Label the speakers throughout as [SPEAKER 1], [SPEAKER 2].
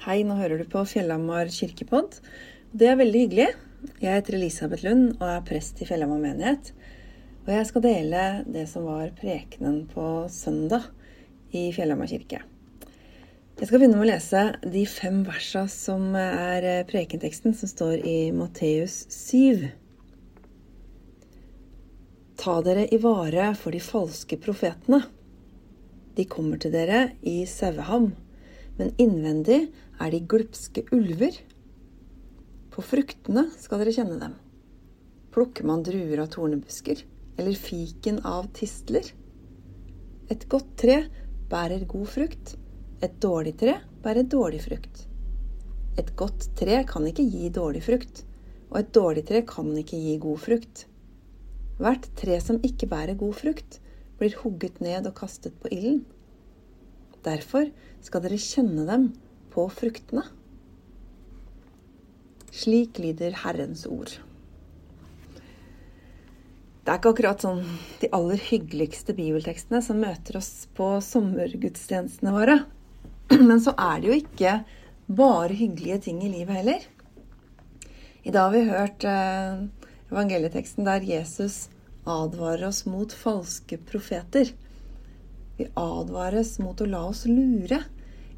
[SPEAKER 1] Hei, nå hører du på Fjellhamar kirkepodd. Det er veldig hyggelig. Jeg heter Elisabeth Lund og er prest i Fjellhamar menighet. Og jeg skal dele det som var prekenen på søndag i Fjellhamar kirke. Jeg skal begynne med å lese de fem versa som er prekenteksten som står i Matteus 7. Ta dere i vare for de falske profetene. De kommer til dere i saueham men innvendig er de glupske ulver. På fruktene skal dere kjenne dem. Plukker man druer av tornebusker, eller fiken av tistler? Et godt tre bærer god frukt, et dårlig tre bærer dårlig frukt. Et godt tre kan ikke gi dårlig frukt, og et dårlig tre kan ikke gi god frukt. Hvert tre som ikke bærer god frukt, blir hugget ned og kastet på ilden. Derfor skal dere kjenne dem på fruktene. Slik lyder Herrens ord. Det er ikke akkurat sånn de aller hyggeligste bibeltekstene som møter oss på sommergudstjenestene våre. Men så er det jo ikke bare hyggelige ting i livet heller. I dag har vi hørt eh, evangelieteksten der Jesus advarer oss mot falske profeter. Vi advares mot å la oss lure,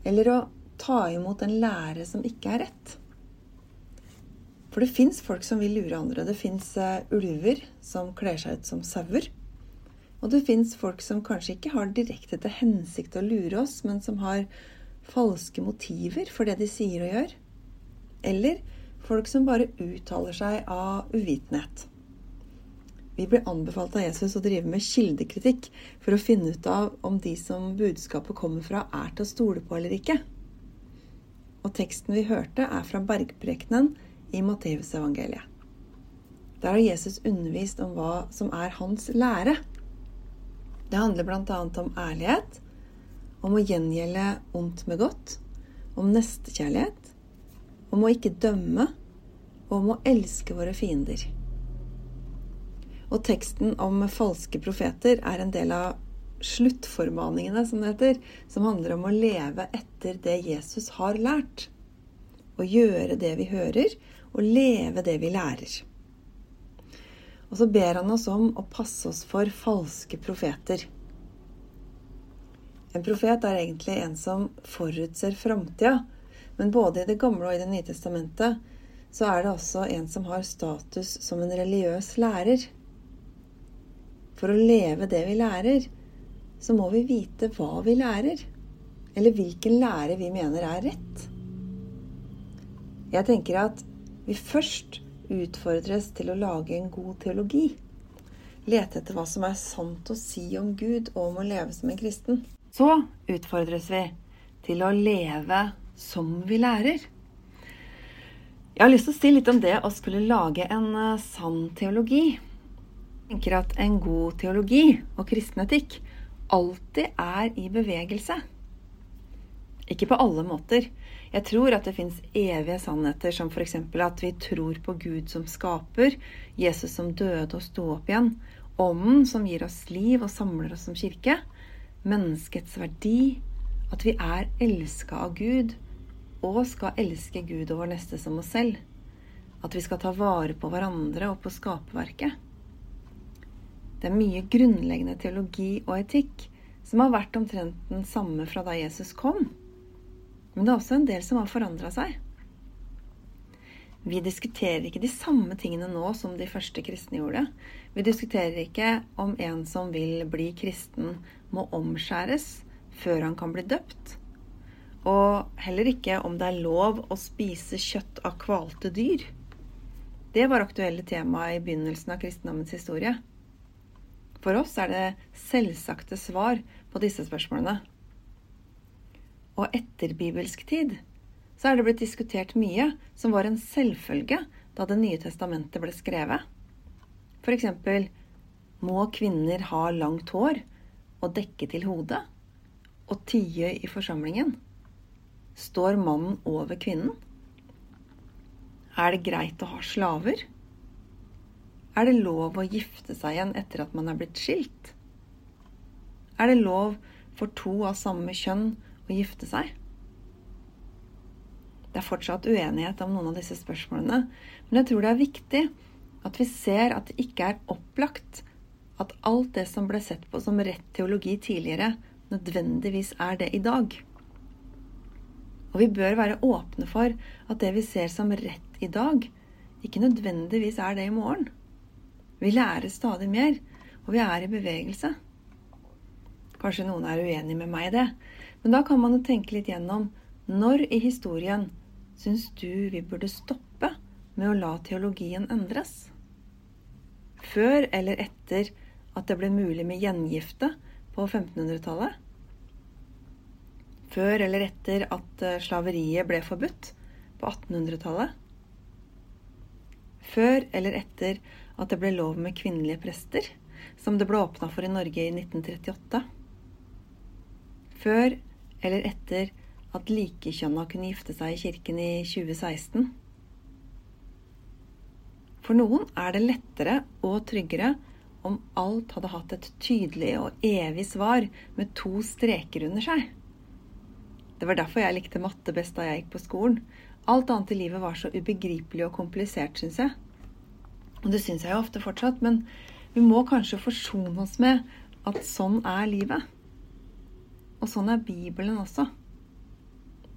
[SPEAKER 1] eller å ta imot en lære som ikke er rett. For det fins folk som vil lure andre. Det fins uh, ulver som kler seg ut som sauer. Og det fins folk som kanskje ikke har direkte til hensikt å lure oss, men som har falske motiver for det de sier og gjør. Eller folk som bare uttaler seg av uvitenhet. Vi blir anbefalt av Jesus å drive med kildekritikk for å finne ut av om de som budskapet kommer fra, er til å stole på eller ikke. Og teksten vi hørte, er fra bergprekenen i Matteusevangeliet. Der har Jesus undervist om hva som er hans lære. Det handler bl.a. om ærlighet, om å gjengjelde ondt med godt, om nestekjærlighet, om å ikke dømme og om å elske våre fiender. Og teksten om falske profeter er en del av sluttformaningene, som det heter, som handler om å leve etter det Jesus har lært. Å gjøre det vi hører, og leve det vi lærer. Og så ber han oss om å passe oss for falske profeter. En profet er egentlig en som forutser framtida. Men både i Det gamle og i Det nye testamentet så er det også en som har status som en religiøs lærer. For å leve det vi lærer, så må vi vite hva vi lærer. Eller hvilken lære vi mener er rett. Jeg tenker at vi først utfordres til å lage en god teologi. Lete etter hva som er sant å si om Gud og om å leve som en kristen. Så utfordres vi til å leve som vi lærer. Jeg har lyst til å si litt om det å skulle lage en eh, sann teologi tenker at en god teologi og kristen etikk alltid er i bevegelse. Ikke på alle måter. Jeg tror at det fins evige sannheter, som f.eks. at vi tror på Gud som skaper, Jesus som døde og sto opp igjen, Ånden som gir oss liv og samler oss som kirke, menneskets verdi, at vi er elska av Gud og skal elske Gud og vår neste som oss selv. At vi skal ta vare på hverandre og på skaperverket. Det er mye grunnleggende teologi og etikk som har vært omtrent den samme fra da Jesus kom. Men det er også en del som har forandra seg. Vi diskuterer ikke de samme tingene nå som de første kristne gjorde. Vi diskuterer ikke om en som vil bli kristen, må omskjæres før han kan bli døpt. Og heller ikke om det er lov å spise kjøtt av kvalte dyr. Det var aktuelle tema i begynnelsen av kristendommens historie. For oss er det selvsagte svar på disse spørsmålene. Og etter bibelsk tid så er det blitt diskutert mye som var en selvfølge da Det nye testamentet ble skrevet. F.eks.: Må kvinner ha langt hår og dekke til hodet og tie i forsamlingen? Står mannen over kvinnen? Er det greit å ha slaver? Er det lov å gifte seg igjen etter at man er blitt skilt? Er det lov for to av samme kjønn å gifte seg? Det er fortsatt uenighet om noen av disse spørsmålene, men jeg tror det er viktig at vi ser at det ikke er opplagt at alt det som ble sett på som rett teologi tidligere, nødvendigvis er det i dag. Og vi bør være åpne for at det vi ser som rett i dag, ikke nødvendigvis er det i morgen. Vi lærer stadig mer, og vi er i bevegelse. Kanskje noen er uenig med meg i det, men da kan man jo tenke litt gjennom når i historien syns du vi burde stoppe med å la teologien endres? Før eller etter at det ble mulig med gjengifte på 1500-tallet? Før eller etter at eh, slaveriet ble forbudt på 1800-tallet? Før eller etter at det ble lov med kvinnelige prester, som det ble åpna for i Norge i 1938? Før eller etter at likekjønna kunne gifte seg i kirken i 2016? For noen er det lettere og tryggere om alt hadde hatt et tydelig og evig svar med to streker under seg. Det var derfor jeg likte matte best da jeg gikk på skolen. Alt annet i livet var så ubegripelig og komplisert, syns jeg. Og det syns jeg jo ofte fortsatt, men vi må kanskje forsone oss med at sånn er livet. Og sånn er Bibelen også.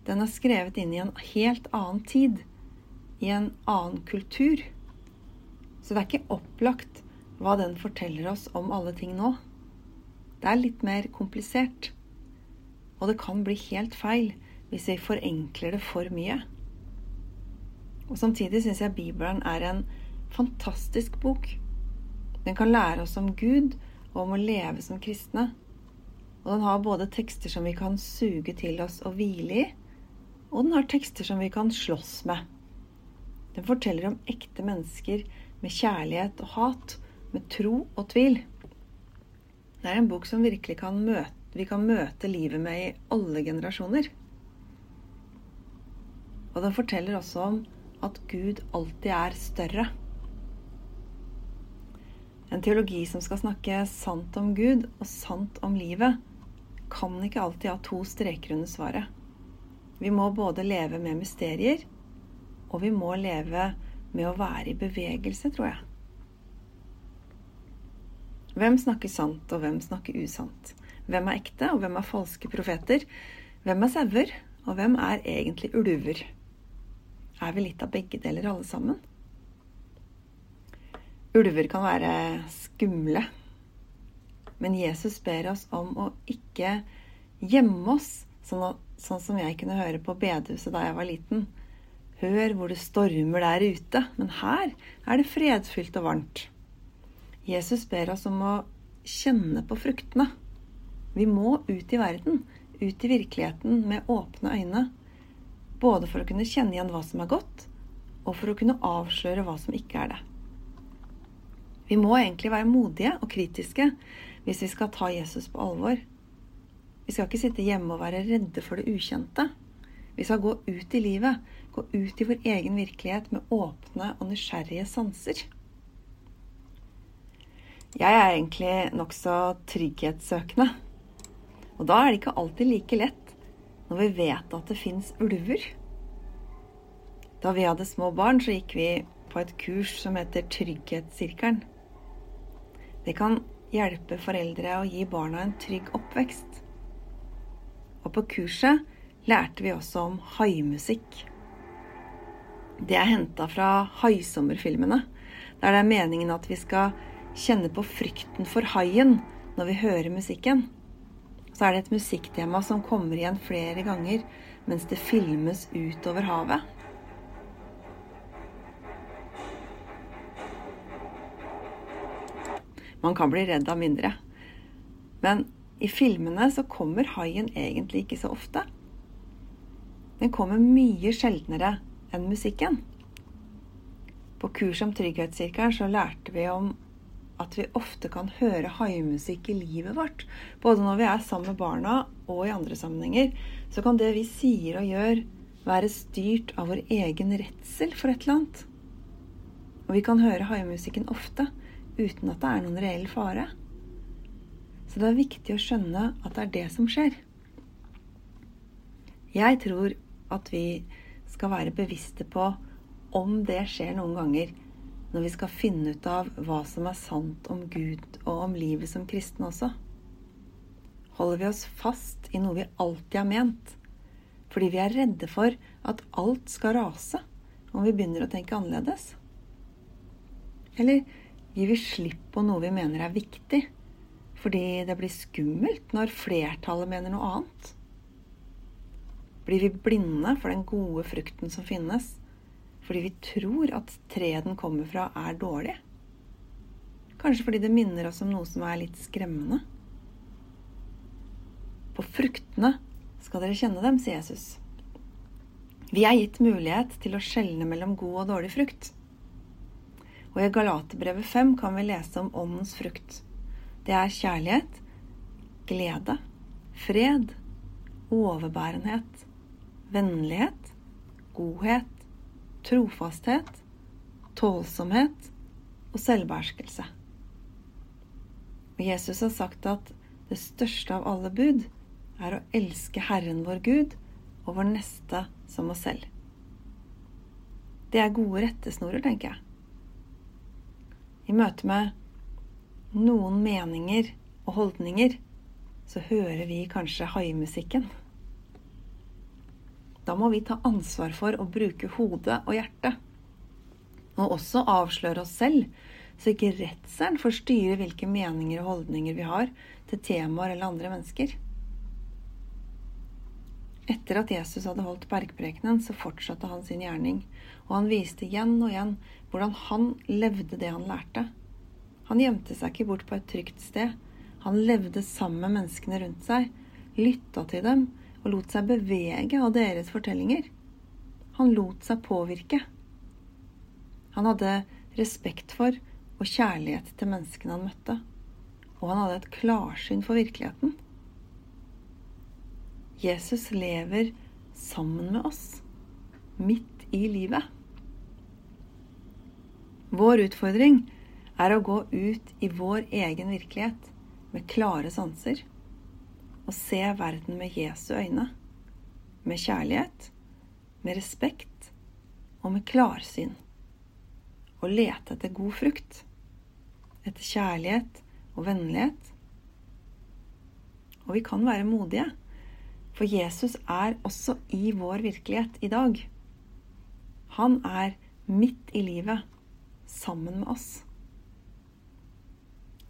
[SPEAKER 1] Den er skrevet inn i en helt annen tid, i en annen kultur. Så det er ikke opplagt hva den forteller oss om alle ting nå. Det er litt mer komplisert. Og det kan bli helt feil hvis vi forenkler det for mye. Og samtidig syns jeg Bibelen er en fantastisk bok. Den kan lære oss om Gud og om å leve som kristne. Og den har både tekster som vi kan suge til oss og hvile i, og den har tekster som vi kan slåss med. Den forteller om ekte mennesker med kjærlighet og hat, med tro og tvil. Det er en bok som virkelig kan møte, vi kan møte livet med i alle generasjoner. Og den forteller også om at Gud alltid er større. En teologi som skal snakke sant om Gud og sant om livet, kan ikke alltid ha to streker under svaret. Vi må både leve med mysterier, og vi må leve med å være i bevegelse, tror jeg. Hvem snakker sant, og hvem snakker usant? Hvem er ekte, og hvem er falske profeter? Hvem er sauer, og hvem er egentlig ulver? Er vi litt av begge deler, alle sammen? Ulver kan være skumle, men Jesus ber oss om å ikke gjemme oss, sånn, sånn som jeg kunne høre på bedehuset da jeg var liten. Hør hvor det stormer der ute, men her er det fredfylt og varmt. Jesus ber oss om å kjenne på fruktene. Vi må ut i verden, ut i virkeligheten med åpne øyne. Både for å kunne kjenne igjen hva som er godt, og for å kunne avsløre hva som ikke er det. Vi må egentlig være modige og kritiske hvis vi skal ta Jesus på alvor. Vi skal ikke sitte hjemme og være redde for det ukjente. Vi skal gå ut i livet, gå ut i vår egen virkelighet med åpne og nysgjerrige sanser. Jeg er egentlig nokså trygghetssøkende. Og da er det ikke alltid like lett når vi vet at det fins ulver. Da vi hadde små barn, så gikk vi på et kurs som heter Trygghetssirkelen. Det kan hjelpe foreldre å gi barna en trygg oppvekst. Og på kurset lærte vi også om haimusikk. Det er henta fra haisommerfilmene, der det er meningen at vi skal kjenne på frykten for haien når vi hører musikken. Så er det et musikktema som kommer igjen flere ganger mens det filmes utover havet. Man kan bli redd av mindre. Men i filmene så kommer haien egentlig ikke så ofte. Den kommer mye sjeldnere enn musikken. På kurs om Trygghetssirkelen så lærte vi om at vi ofte kan høre haimusikk i livet vårt. Både når vi er sammen med barna og i andre sammenhenger. Så kan det vi sier og gjør, være styrt av vår egen redsel for et eller annet. Og vi kan høre haimusikken ofte uten at det er noen reell fare. Så det er viktig å skjønne at det er det som skjer. Jeg tror at vi skal være bevisste på om det skjer noen ganger når vi skal finne ut av hva som er sant om Gud og om livet som kristne også. Holder vi oss fast i noe vi alltid har ment, fordi vi er redde for at alt skal rase om vi begynner å tenke annerledes? Eller gir vi slipp på noe vi mener er viktig, fordi det blir skummelt når flertallet mener noe annet? Blir vi blinde for den gode frukten som finnes, fordi vi tror at treet den kommer fra, er dårlig. Kanskje fordi det minner oss om noe som er litt skremmende. På fruktene skal dere kjenne dem, sier Jesus. Vi er gitt mulighet til å skjelne mellom god og dårlig frukt. Og i Galaterbrevet 5 kan vi lese om åndens frukt. Det er kjærlighet, glede, fred, overbærenhet, vennlighet, godhet, trofasthet, tålsomhet og selvbeherskelse. Og Jesus har sagt at det største av alle bud er å elske Herren vår Gud og vår neste som oss selv. Det er gode rettesnorer, tenker jeg. I møte med noen meninger og holdninger så hører vi kanskje haimusikken. Da må vi ta ansvar for å bruke hodet og hjertet. Og også avsløre oss selv, så ikke redselen får styre hvilke meninger og holdninger vi har til temaer eller andre mennesker. Etter at Jesus hadde holdt bergprekenen, så fortsatte han sin gjerning, og han viste igjen og igjen hvordan han levde det han lærte. Han gjemte seg ikke bort på et trygt sted. Han levde sammen med menneskene rundt seg, lytta til dem og lot seg bevege av deres fortellinger. Han lot seg påvirke. Han hadde respekt for og kjærlighet til menneskene han møtte, og han hadde et klarsyn for virkeligheten. Jesus lever sammen med oss, midt i livet. Vår utfordring er å gå ut i vår egen virkelighet med klare sanser og se verden med Jesu øyne. Med kjærlighet, med respekt og med klarsyn. Og lete etter god frukt. Etter kjærlighet og vennlighet. Og vi kan være modige, for Jesus er også i vår virkelighet i dag. Han er midt i livet, sammen med oss.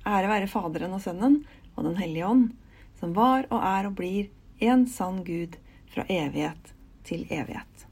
[SPEAKER 1] Ære være Faderen og Sønnen og Den hellige ånd som var og er og blir en sann Gud fra evighet til evighet.